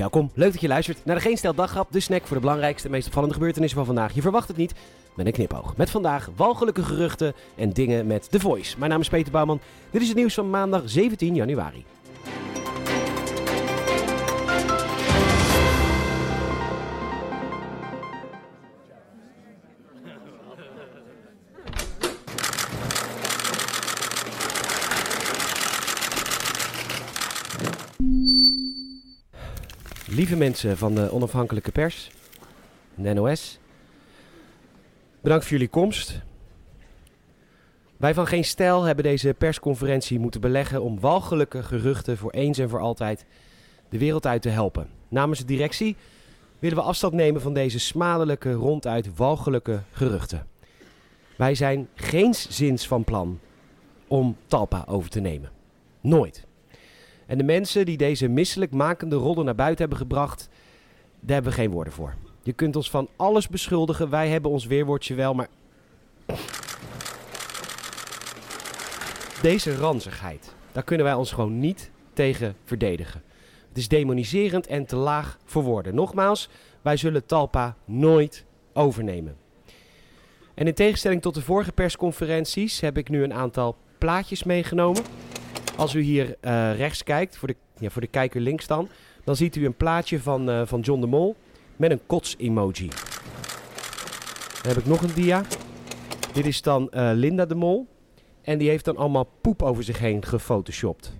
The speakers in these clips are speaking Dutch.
Welkom, leuk dat je luistert naar de Geen Stel Daggrap, de snack voor de belangrijkste en meest opvallende gebeurtenissen van vandaag. Je verwacht het niet, met een knipoog. Met vandaag walgelijke geruchten en dingen met The Voice. Mijn naam is Peter Bouwman, dit is het nieuws van maandag 17 januari. Lieve mensen van de onafhankelijke pers, de NOS, bedankt voor jullie komst. Wij van Geen Stijl hebben deze persconferentie moeten beleggen om walgelijke geruchten voor eens en voor altijd de wereld uit te helpen. Namens de directie willen we afstand nemen van deze smadelijke, ronduit walgelijke geruchten. Wij zijn zins van plan om Talpa over te nemen. Nooit. En de mensen die deze misselijk makende rollen naar buiten hebben gebracht, daar hebben we geen woorden voor. Je kunt ons van alles beschuldigen, wij hebben ons weerwoordje wel, maar. Deze ranzigheid, daar kunnen wij ons gewoon niet tegen verdedigen. Het is demoniserend en te laag voor woorden. Nogmaals, wij zullen Talpa nooit overnemen. En in tegenstelling tot de vorige persconferenties heb ik nu een aantal plaatjes meegenomen. Als u hier uh, rechts kijkt, voor de, ja, voor de kijker links dan, dan ziet u een plaatje van, uh, van John de Mol met een kots-emoji. Dan heb ik nog een dia. Dit is dan uh, Linda de Mol. En die heeft dan allemaal poep over zich heen gefotoshopt.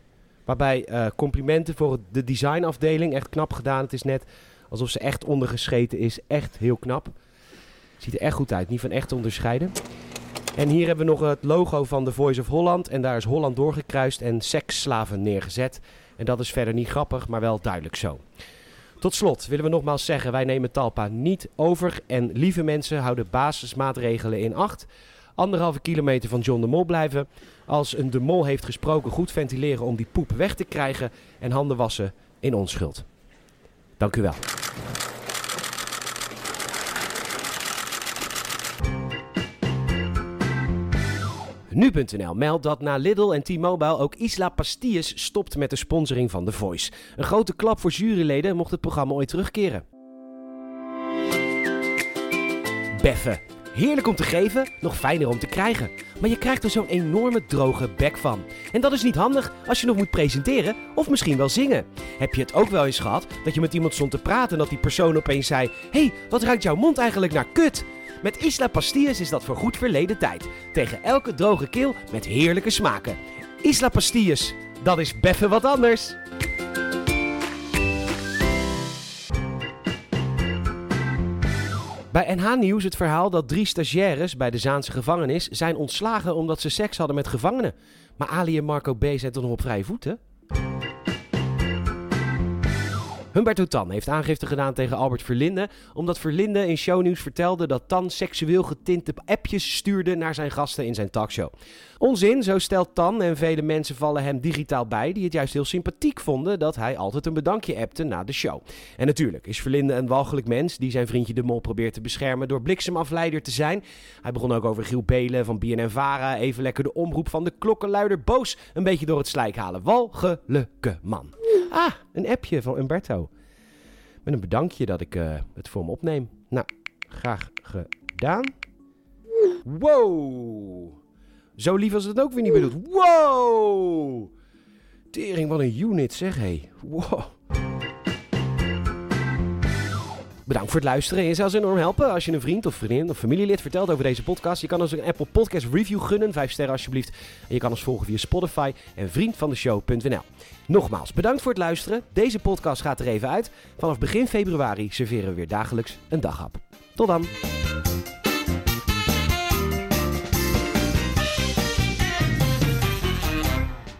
Waarbij complimenten voor de designafdeling, echt knap gedaan. Het is net alsof ze echt ondergescheten is. Echt heel knap. Ziet er echt goed uit, niet van echt te onderscheiden. En hier hebben we nog het logo van The Voice of Holland. En daar is Holland doorgekruist en seksslaven neergezet. En dat is verder niet grappig, maar wel duidelijk zo. Tot slot willen we nogmaals zeggen, wij nemen Talpa niet over. En lieve mensen, houden basismaatregelen in acht. Anderhalve kilometer van John de Mol blijven. Als een de Mol heeft gesproken, goed ventileren om die poep weg te krijgen. En handen wassen in onschuld. Dank u wel. Nu.nl meldt dat na Lidl en T-Mobile ook Isla Pastilles stopt met de sponsoring van The Voice. Een grote klap voor juryleden mocht het programma ooit terugkeren. Beffen. Heerlijk om te geven, nog fijner om te krijgen. Maar je krijgt er zo'n enorme droge bek van. En dat is niet handig als je nog moet presenteren of misschien wel zingen. Heb je het ook wel eens gehad dat je met iemand stond te praten en dat die persoon opeens zei: hey, wat ruikt jouw mond eigenlijk naar kut? Met Isla Pastilles is dat voor goed verleden tijd. Tegen elke droge keel met heerlijke smaken. Isla Pastilles, dat is beffen wat anders. Bij NH Nieuws het verhaal dat drie stagiaires bij de Zaanse gevangenis zijn ontslagen omdat ze seks hadden met gevangenen. Maar Ali en Marco B. zijn toch nog op vrije voeten? Humberto Tan heeft aangifte gedaan tegen Albert Verlinde, omdat Verlinde in shownieuws vertelde dat Tan seksueel getinte appjes stuurde naar zijn gasten in zijn talkshow. Onzin, zo stelt Tan en vele mensen vallen hem digitaal bij die het juist heel sympathiek vonden dat hij altijd een bedankje appte na de show. En natuurlijk is Verlinde een walgelijk mens die zijn vriendje de Mol probeert te beschermen door bliksemafleider te zijn. Hij begon ook over Giel Belen van BNN-Vara, even lekker de omroep van de klokkenluider boos een beetje door het slijk halen. Walgelijke man. Ah, een appje van Umberto. Met een bedankje dat ik uh, het voor hem opneem. Nou, graag gedaan. Wow. Zo lief als het ook weer niet bedoeld. Wow. Tering, wat een unit zeg, hé. Hey. Wow. Bedankt voor het luisteren. Je zou ons enorm helpen als je een vriend of vriendin of familielid vertelt over deze podcast. Je kan ons een Apple Podcast review gunnen, 5 sterren alsjeblieft. En je kan ons volgen via Spotify en vriendvandeshow.nl. Nogmaals, bedankt voor het luisteren. Deze podcast gaat er even uit. Vanaf begin februari serveren we weer dagelijks een daghap. Tot dan!